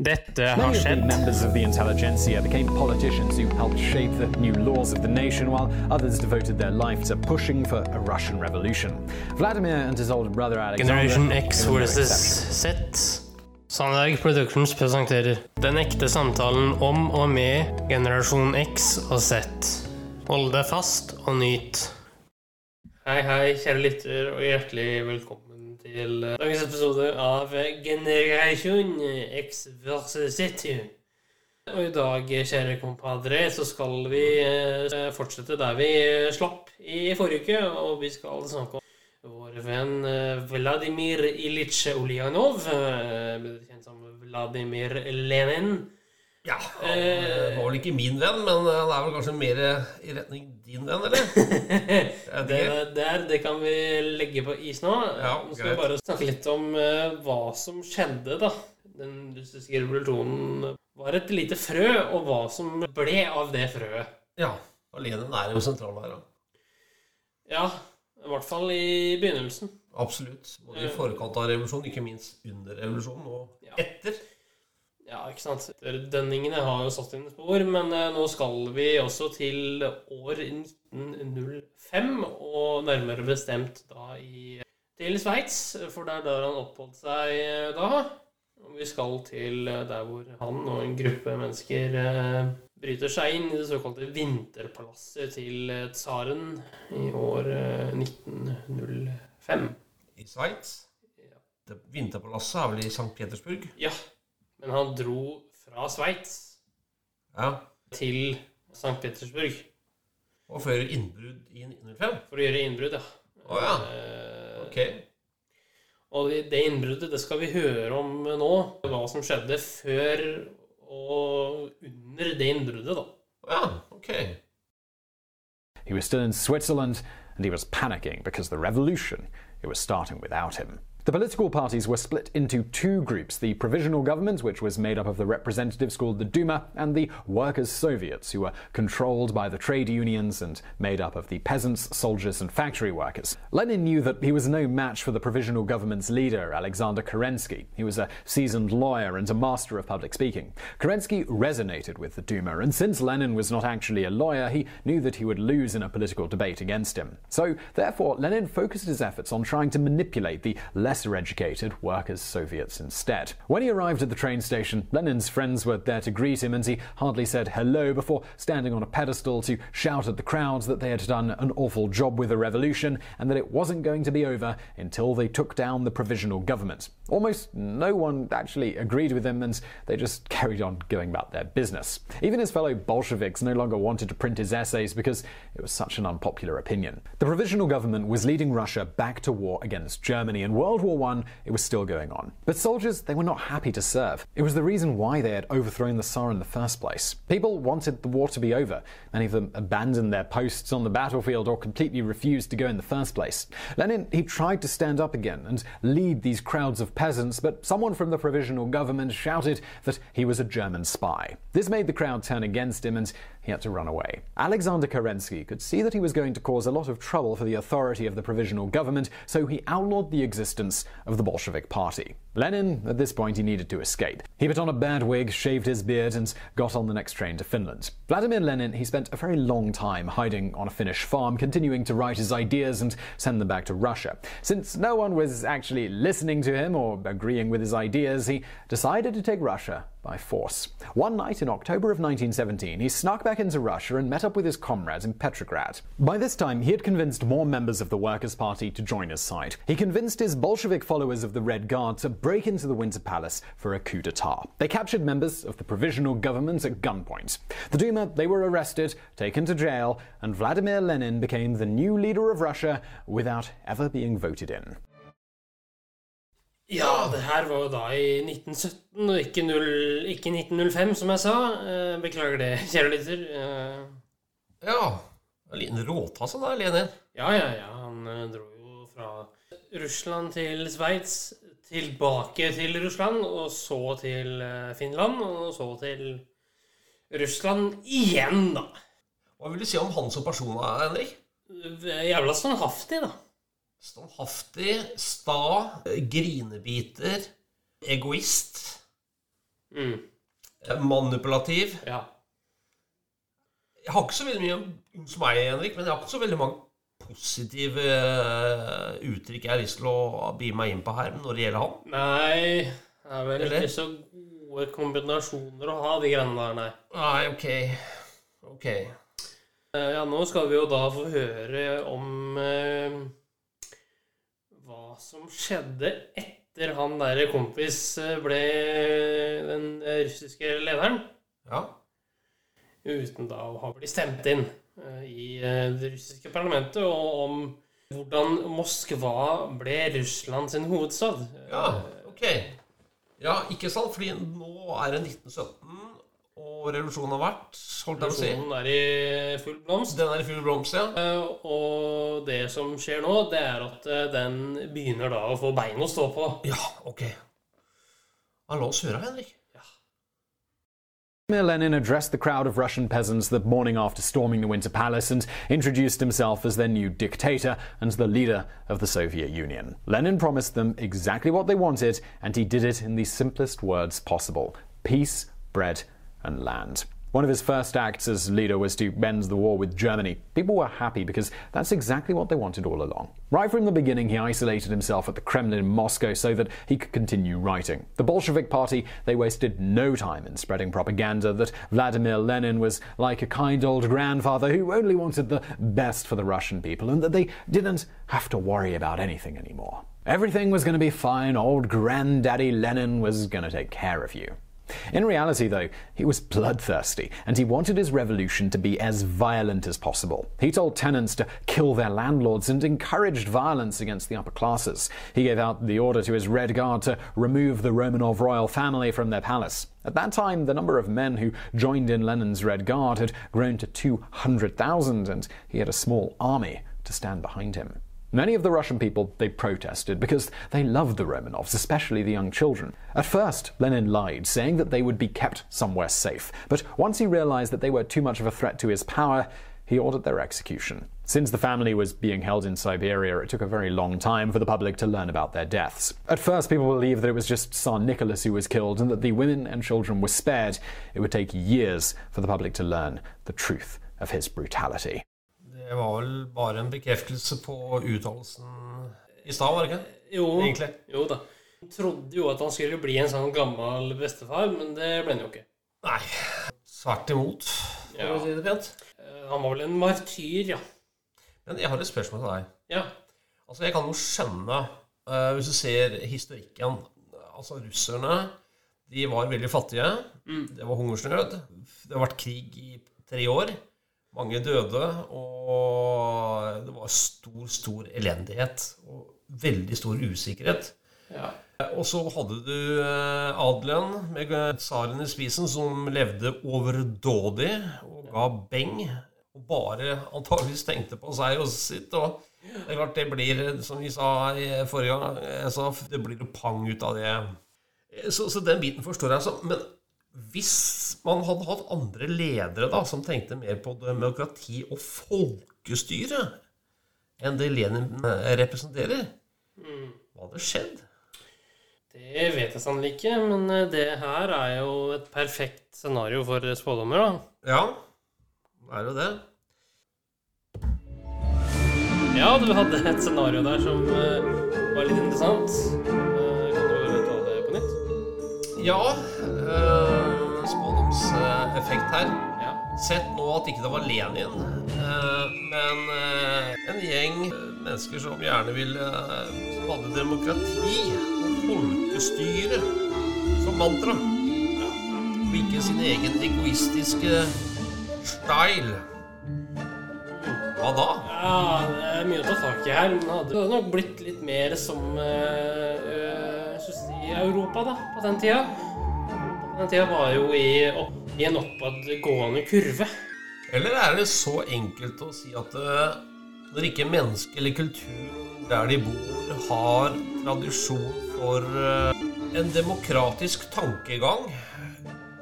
Dette har Many of the skjedd. members of the intelligentsia became politicians who helped shape the new laws of the nation, while others devoted their life to pushing for a Russian revolution. Vladimir and his older brother Alexander Generation X versus. Z. Sandberg Productions presenterer Den ekte samtalen om og med generasjon X og Z. Hold deg fast og nyt. Hei, hei, kjære lytter, og hjertelig velkommen til eh, dagens episode av Generation X versus City. Og i dag, kjære kompadre, så skal vi eh, fortsette der vi slapp i forrige uke, og vi skal snakke om vår venn eh, Vladimir Ilyich Ulyanov, eh, kjent som Vladimir Lenin. Ja, han eh, var vel ikke min venn, men han er vel kanskje mer i retning din venn, eller? Er Det det? der det kan vi legge på is nå. Ja, nå skal vi bare snakke litt om uh, hva som skjedde, da. Den russiske revolusjonen var et lite frø, og hva som ble av det frøet. Ja. Alene er jo sentral her, da. Ja, i hvert fall i begynnelsen. Absolutt. Både i forkant av revolusjonen, ikke minst under revolusjonen, og ikke sant. Dønningene har jo satt sine spor, men eh, nå skal vi også til år 1905, og nærmere bestemt da i til Sveits, for det er der han oppholdt seg eh, da. Og vi skal til eh, der hvor han og en gruppe mennesker bryter seg inn i det såkalte vinterpalasset til tsaren i år eh, 1905. I Sveits. Ja. Vinterpalasset er vel i St. Petersburg? ja, men han dro fra Sveits Ja. til St. Petersburg. Og før innbrudd i 1905? For å gjøre innbrudd, ja. Oh, ja. Eh, Ok. Og det det innbruddet, det skal vi høre om nå. Hva som skjedde før og under det innbruddet, da. Å ja, ok. He was still in Switzerland, and he was panicking because the revolution it was starting without him. The political parties were split into two groups the Provisional Government, which was made up of the representatives called the Duma, and the Workers' Soviets, who were controlled by the trade unions and made up of the peasants, soldiers, and factory workers. Lenin knew that he was no match for the Provisional Government's leader, Alexander Kerensky. He was a seasoned lawyer and a master of public speaking. Kerensky resonated with the Duma, and since Lenin was not actually a lawyer, he knew that he would lose in a political debate against him. So, therefore, Lenin focused his efforts on trying to manipulate the lesser educated workers' Soviets instead. When he arrived at the train station, Lenin's friends were there to greet him, and he hardly said hello before standing on a pedestal to shout at the crowds that they had done an awful job with the revolution and that it wasn't going to be over until they took down the provisional government. Almost no one actually agreed with him, and they just carried on going about their business. Even his fellow Bolsheviks no longer wanted to print his essays because it was such an unpopular opinion. The provisional government was leading Russia back to war against Germany, and World War I it was still going on. But soldiers, they were not happy to serve. It was the reason why they had overthrown the Tsar in the first place. People wanted the war to be over. Many of them abandoned their posts on the battlefield or completely refused to go in the first place. Lenin, he tried to stand up again and lead these crowds of peasants, but someone from the provisional government shouted that he was a German spy. This made the crowd turn against him and he had to run away. Alexander Kerensky could see that he was going to cause a lot of trouble for the authority of the provisional government, so he outlawed the existence of the Bolshevik Party. Lenin, at this point, he needed to escape. He put on a bad wig, shaved his beard, and got on the next train to Finland. Vladimir Lenin, he spent a very long time hiding on a Finnish farm, continuing to write his ideas and send them back to Russia. Since no one was actually listening to him or agreeing with his ideas, he decided to take Russia by force. One night in October of 1917, he snuck back into Russia and met up with his comrades in Petrograd. By this time, he had convinced more members of the Workers' Party to join his side. He convinced his Bolshevik followers of the Red Guard to break into the Winter Palace for a coup d'etat. They captured members of the provisional government at gunpoint. The Duma, they were arrested, taken to jail, and Vladimir Lenin became the new leader of Russia without ever being voted in. Ja, det her var jo da i 1917, og ikke, 0, ikke 1905, som jeg sa. Eh, Beklager det, kjære lytter. Eh, Ja. En liten råtasse der, Lenin. Ja, ja, ja. Han eh, dro jo fra Russland til Sveits, tilbake til Russland, og så til Finland, og så til Russland igjen, da. Hva vil du si om han som person, Henrik? Jævla standhaftig, da. Standhaftig, sta, grinebiter, egoist. Mm. Eh, Manipulativ. Ja. Jeg har ikke så veldig mye Unnskyld meg, Henrik, men jeg har ikke så veldig mange positive eh, uttrykk jeg har lyst til å bi meg inn på her når det gjelder han. Nei, det er vel Eller? ikke så gode kombinasjoner å ha, de greiene der, nei. Nei, ok. Ok. Eh, Ja, nå skal vi jo da få høre om som skjedde etter han der kompis eh, ble den eh, russiske lederen. Ja. uten da å ha blitt stemt inn eh, i det russiske parlamentet, og om hvordan Moskva ble Russland sin hovedstad. Ja, ok. Ja, ikke sant? Fordi nå er det 1917, og revolusjonen har vært, holdt jeg å si. Revolusjonen er i full blomst. Den er i full blomst, ja. Eh, Og det som skjer nå, det er at eh, den begynner da å få bein å stå på. Ja, ok. Ja, la oss høre, Henrik. Vladimir Lenin addressed the crowd of Russian peasants the morning after storming the Winter Palace and introduced himself as their new dictator and the leader of the Soviet Union. Lenin promised them exactly what they wanted, and he did it in the simplest words possible peace, bread, and land. One of his first acts as leader was to end the war with Germany. People were happy because that's exactly what they wanted all along. Right from the beginning, he isolated himself at the Kremlin in Moscow so that he could continue writing. The Bolshevik Party, they wasted no time in spreading propaganda that Vladimir Lenin was like a kind old grandfather who only wanted the best for the Russian people and that they didn't have to worry about anything anymore. Everything was going to be fine. Old granddaddy Lenin was going to take care of you. In reality, though, he was bloodthirsty, and he wanted his revolution to be as violent as possible. He told tenants to kill their landlords and encouraged violence against the upper classes. He gave out the order to his Red Guard to remove the Romanov royal family from their palace. At that time, the number of men who joined in Lenin's Red Guard had grown to 200,000, and he had a small army to stand behind him. Many of the Russian people, they protested because they loved the Romanovs, especially the young children. At first, Lenin lied, saying that they would be kept somewhere safe. But once he realized that they were too much of a threat to his power, he ordered their execution. Since the family was being held in Siberia, it took a very long time for the public to learn about their deaths. At first, people believed that it was just Tsar Nicholas who was killed and that the women and children were spared. It would take years for the public to learn the truth of his brutality. Det var vel bare en bekreftelse på uttalelsen i stad, var det ikke? Jo, Egentlig. jo da. Han trodde jo at han skulle bli en sånn gammel bestefar, men det ble han jo ikke. Nei. Svært imot, for Ja. å si det pent. Eh, Han var vel en martyr, ja. Men jeg har et spørsmål til deg. Ja. Altså, Jeg kan jo skjønne, uh, hvis du ser historikken Altså, russerne de var veldig fattige. Det var hungersnød. Det har vært krig i tre år. Mange døde. Og det var stor, stor elendighet. Og veldig stor usikkerhet. ja. Og så hadde du eh, adelen med tsaren i spisen som levde overdådig og ga beng. Og bare antageligvis tenkte på seg og sitt. Og det er klart det blir, som vi sa i forrige gang, jeg sa, det blir jo pang ut av det. Så, så den biten forstår jeg. Så, men hvis man hadde hatt andre ledere da, som tenkte mer på demokrati og folkestyre enn det Lenin eh, representerer, hva hadde skjedd? Det vet jeg sannelig ikke, men eh, det her er jo et perfekt scenario for spådommer, da. Ja, det er jo det. Ja, du hadde et scenario der som eh, var litt interessant. Kan du ta det på nytt? Ja, øh, spådomseffekt her. Ja. Sett nå at ikke det var Lenin, øh, men øh, en gjeng øh, mennesker som gjerne ville Som hadde demokrati og folkestyre som mantra. Og ikke sin egen egoistiske style. Hva da? ja, det er mye å ta tak i her. Men det hadde nok blitt litt mer som øh, øh, i Europa da, på den tida. Den tida var jo i, opp, i en oppadgående kurve. Eller er det så enkelt å si at eh, når ikke menneske eller kultur der de bor, har tradisjon for eh, en demokratisk tankegang,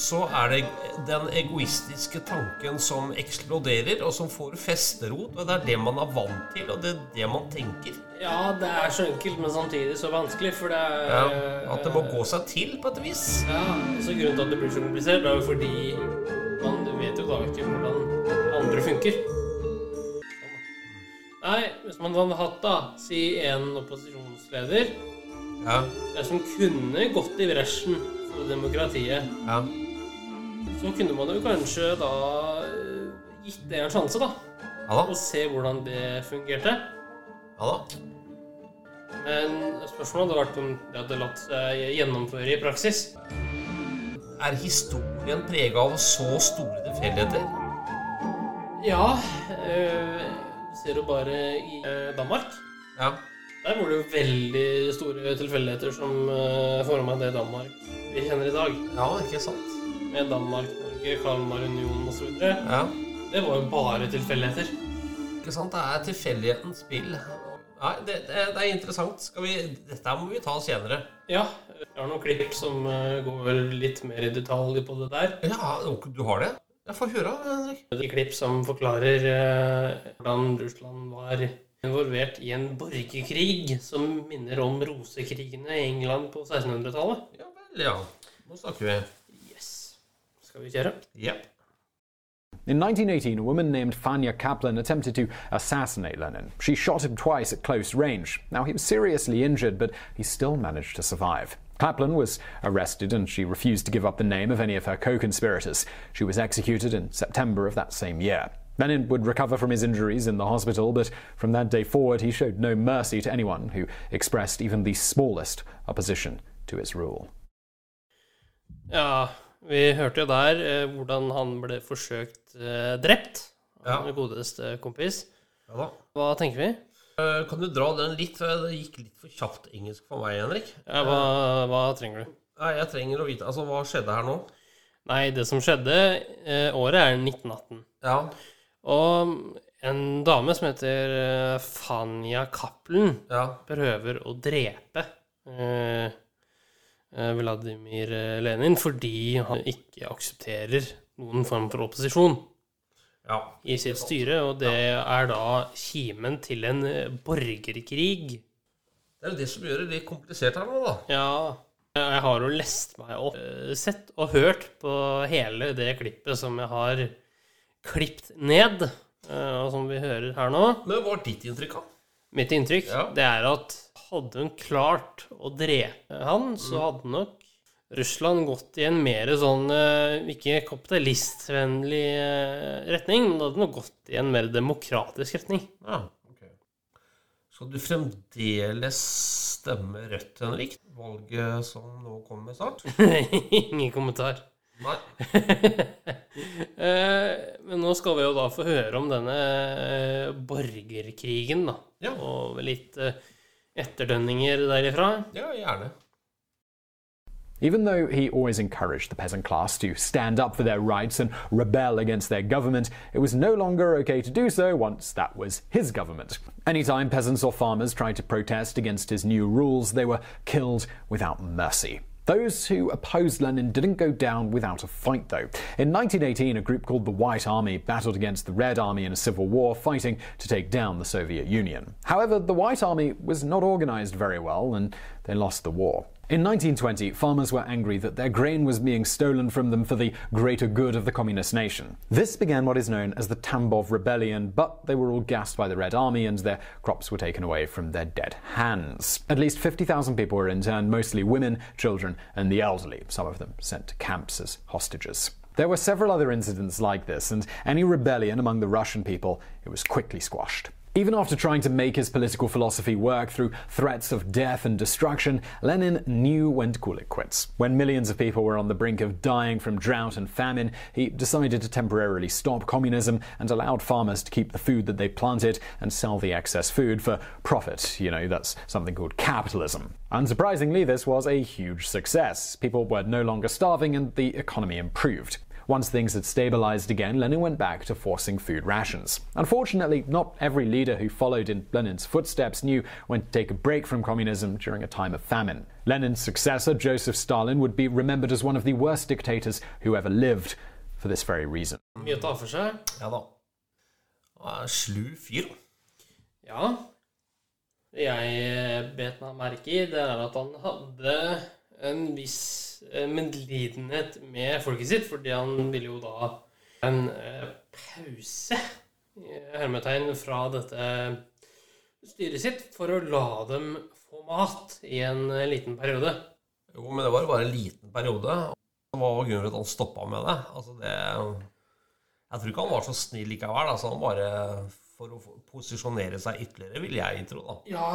så er det den egoistiske tanken som eksploderer, og som får festerot. Og det er det man er vant til, og det er det man tenker. Ja, det er så enkelt, men samtidig så vanskelig, for det er Ja, at det må gå seg til på et vis. Ja, så Grunnen til at det blir så komplisert, er jo fordi man vet jo da ikke hvordan andre funker. Nei, hvis man hadde hatt, da, si en opposisjonsleder Ja, Det som kunne gått i bresjen for demokratiet, ja. så kunne man jo kanskje da eh, gitt det en sjanse, da. Ja da. Og se hvordan det fungerte. Ja da. Men spørsmålet hadde vært om det hadde latt seg gjennomføre i praksis. Er historien prega av så store tilfeldigheter? Ja, øh, ser du bare i øh, Danmark. Ja. Der var det jo veldig store tilfeldigheter som øh, forma det Danmark vi kjenner i dag. ja, ikke sant? Med Danmark, Norge, Kalmarunionen osv. Ja. Det var jo bare tilfeldigheter. Ikke sant? Det er tilfeldighetens spill. Nei, det, det, det er interessant. Skal vi, dette må vi ta senere. Ja, jeg har noen klipp som øh, går litt mer i detalj på det der. Ja, du har det? Jeg får høre, Henrik. De klipp som forklarer øh, hvordan Russland var involvert i en borgerkrig som minner om rosekrigene i England på 1600-tallet. Ja vel, ja. Nå snakker vi. Yes. Skal vi kjøre? Jepp. In 1918, a woman named Fania Kaplan attempted to assassinate Lenin. She shot him twice at close range. Now, he was seriously injured, but he still managed to survive. Kaplan was arrested and she refused to give up the name of any of her co conspirators. She was executed in September of that same year. Lenin would recover from his injuries in the hospital, but from that day forward, he showed no mercy to anyone who expressed even the smallest opposition to his rule. Ja, vi hørte jo der eh, hvordan han ble forsøkt eh, drept. Ja. Min godeste kompis. Ja da. Hva tenker vi? Eh, Kan du dra den litt? Det gikk litt for kjapt engelsk for meg, Henrik. Ja, hva, hva trenger du? Nei, jeg trenger å vite Altså, hva skjedde her nå? Nei, det som skjedde eh, Året er 1918. Ja. Og en dame som heter eh, Fania Cappelen, Ja. prøver å drepe eh, eh, Vladimir eh, Lenin fordi han ikke aksepterer noen form for opposisjon. ja. i sitt styre, og det er da kimen til en eh, borgerkrig. Det er jo det som gjør det litt komplisert her nå, da. Ja, jeg har jo lest meg opp, eh, sett og hørt på hele det klippet som jeg har klippet ned, eh, og som vi hører her nå. Men hva er ditt inntrykk av? Mitt inntrykk Ja. det er at hadde hun klart å drepe han, så hadde nok Russland gått i en mer sånn eh, ikke kapitalistvennlig eh, retning, men det hadde nok gått i en mer demokratisk retning. Ja, ok. Skal du fremdeles stemme Rødt, Henrik? Valget som nå kommer snart? Ingen kommentar. Nei. Eh, Men nå skal vi jo da få høre om denne borgerkrigen, da. Ja. Og litt etterdønninger derifra. Ja, gjerne. Even though he always encouraged the peasant class to stand up for their rights and rebel against their government, it was no longer okay to do so once that was his government. Anytime peasants or farmers tried to protest against his new rules, they were killed without mercy. Those who opposed Lenin didn't go down without a fight, though. In 1918, a group called the White Army battled against the Red Army in a civil war, fighting to take down the Soviet Union. However, the White Army was not organized very well, and they lost the war. In 1920, farmers were angry that their grain was being stolen from them for the greater good of the communist nation. This began what is known as the Tambov Rebellion, but they were all gassed by the Red Army and their crops were taken away from their dead hands. At least 50,000 people were interned, mostly women, children, and the elderly, some of them sent to camps as hostages. There were several other incidents like this, and any rebellion among the Russian people, it was quickly squashed. Even after trying to make his political philosophy work through threats of death and destruction, Lenin knew when to call it quits. When millions of people were on the brink of dying from drought and famine, he decided to temporarily stop communism and allowed farmers to keep the food that they planted and sell the excess food for profit. You know, that's something called capitalism. Unsurprisingly, this was a huge success. People were no longer starving and the economy improved. Once things had stabilized again, Lenin went back to forcing food rations. Unfortunately, not every leader who followed in Lenin's footsteps knew when to take a break from communism during a time of famine. Lenin's successor, Joseph Stalin, would be remembered as one of the worst dictators who ever lived for this very reason. Mye å ta for seg. Ja da. Slu fyr. Ja. Det jeg bet meg merke i, det er at han hadde en viss medlidenhet med folket sitt, fordi han ville jo da en eh, pause, hermetegn, fra dette styret sitt for å la dem få mat i en eh, liten periode. Jo, men det var jo bare en liten periode. Hva var grunnen til at han stoppa med det? Altså, det Jeg tror ikke han var så snill likevel. Altså, han bare for å posisjonere seg ytterligere, vil jeg tro, da. Ja,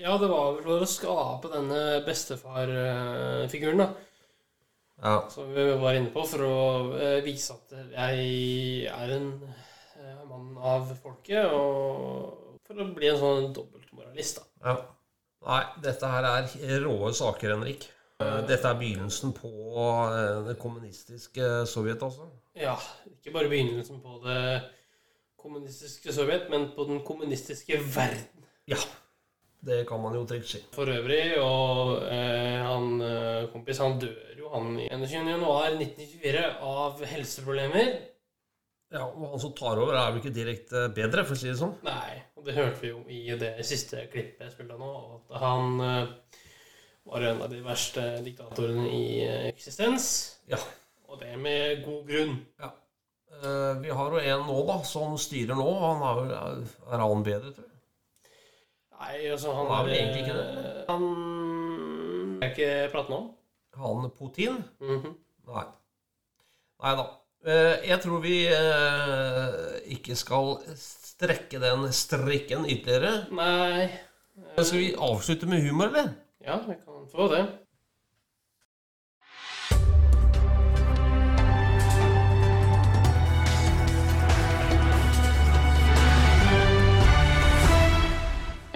ja, det var vel for å skape denne bestefar-figuren, da. Ja. Som vi var inne på, for å eh, vise at jeg er en eh, mann av folket, og for å bli en sånn dobbeltmoralist, da. ja. Nei, dette her er råe saker, Henrik. Eh, Dette er begynnelsen på det kommunistiske Sovjet, altså. Ja, ikke bare begynnelsen på det kommunistiske Sovjet, men på den kommunistiske verden Ja. Det kan man jo trygt si. for øvrig. Og eh, han eh, kompis, han dør jo han i 21. januar 1924 av helseproblemer. Ja, og Han som tar over, er jo ikke direkte bedre, for å si det sånn. Nei, og det hørte vi jo i det siste klippet jeg spilte nå, at han eh, var en av de verste diktatorene i eh, eksistens. Ja. Og det med god grunn. Eh, Vi har jo en nå, da, som styrer nå. Han er, vel- er han bedre, tror jeg. Nei, altså han Han er vel egentlig ikke det. Han er ikke praten om. Han Putin? Mhm. Nei. Nei da. Eh, Jeg tror vi eh, ikke skal strekke den strikken ytterligere. Nei Skal vi avslutte med humor, eller? Ja, vi kan få det.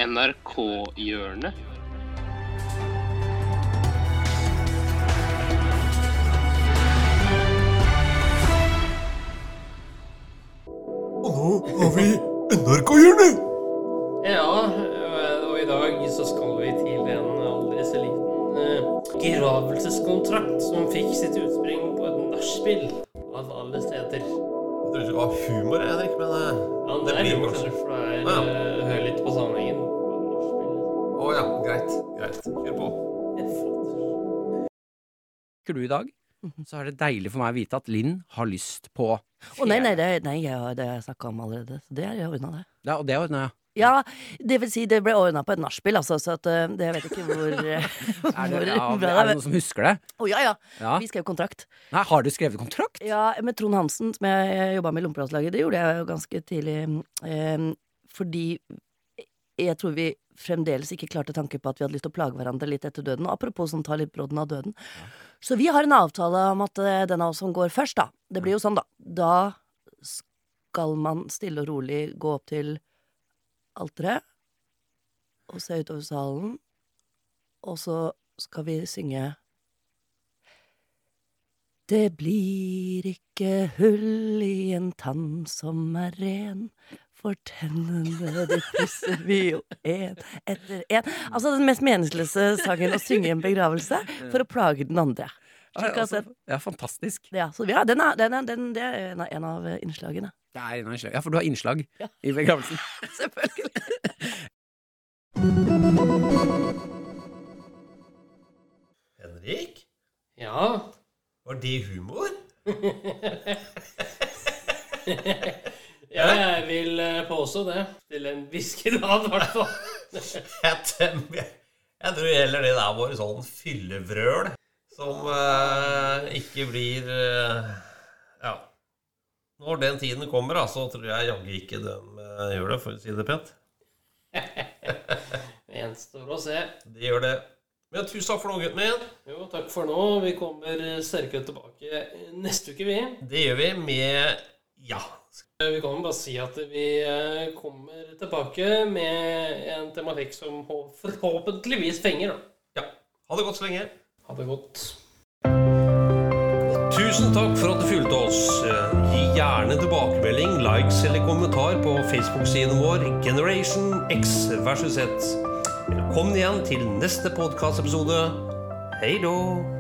NRK-hjørnet. Og nå har vi NRK-hjørnet! Ja, øh, og i dag så skal vi til en aldri så liten øh, begravelseskontrakt som fikk sitt utspring på et nachspiel av alle steder. Jeg trodde det var humor, Henrik, men eh, Ja, det, det blir humor, kanskje. for det er Ja. øh, Hør litt på sammenhengen. Greit. Greit. Kjør på. Husker du i dag, så er det deilig for meg å vite at Linn har lyst på Å nei, nei, det, nei ja, det har jeg snakka om allerede. Så det er ordna, det. Ja, og det ordna jeg. Ja, det vil si, det ble ordna på et nachspiel, altså, så at, eh, det jeg vet ikke hvor, eh, Er det, hvor ja, bra er det det noen som husker det? Å ja, ja. Ja. Vi skrev kontrakt. Nei, har du skrevet kontrakt? Ja, med Trond Hansen, som jeg jobba med i Lompelandslaget. Det gjorde jeg jo ganske tidlig. Eh, fordi jeg tror vi fremdeles ikke klarte tanke på at vi hadde lyst til å plage hverandre litt etter døden. Og apropos sånn ta litt brodden av døden. Så vi har en avtale om at eh, den av oss som går først, da Det blir jo sånn, da. Da skal man stille og rolig gå opp til alteret og se utover salen, og så skal vi synge det blir ikke hull i en tann som er ren, for tennene de pusser vi jo én etter en. Altså den mest meningsløse sangen å synge i en begravelse for å plage den andre. Altså, ja, fantastisk. Ja, så ja, den er, den er, den, det er en av, en av innslagene. Det er en av innslagene. Ja, for du har innslag Ja. i begravelsen. Selvfølgelig. Henrik? Ja. Var det humor? ja, jeg vil øh, påstå det. Til en viss grad, i hvert fall. Jeg, tror heller det der var sånn fyllevrøl som eh, ikke blir eh, Ja. Når den tiden kommer, da, så tror jeg jaggu ikke de eh, gjør det, for å si det pent. Det gjenstår å se. Det gjør det. Men tusen takk for nå, gutten min. Jo, takk for nå. Vi kommer sterkere tilbake neste uke, vi. Det gjør vi med Ja. Vi kan bare si at vi eh, kommer tilbake med en tematikk som forhåpentligvis fenger. Da. ja. Ha det godt så lenge. Ha det godt. Tusen takk for at du fulgte oss. Eh, Gi gjerne tilbakemelding, likes eller kommentar på Facebook-siden vår Generation X versus Z. Velkommen igjen til neste podkastepisode. Hei då!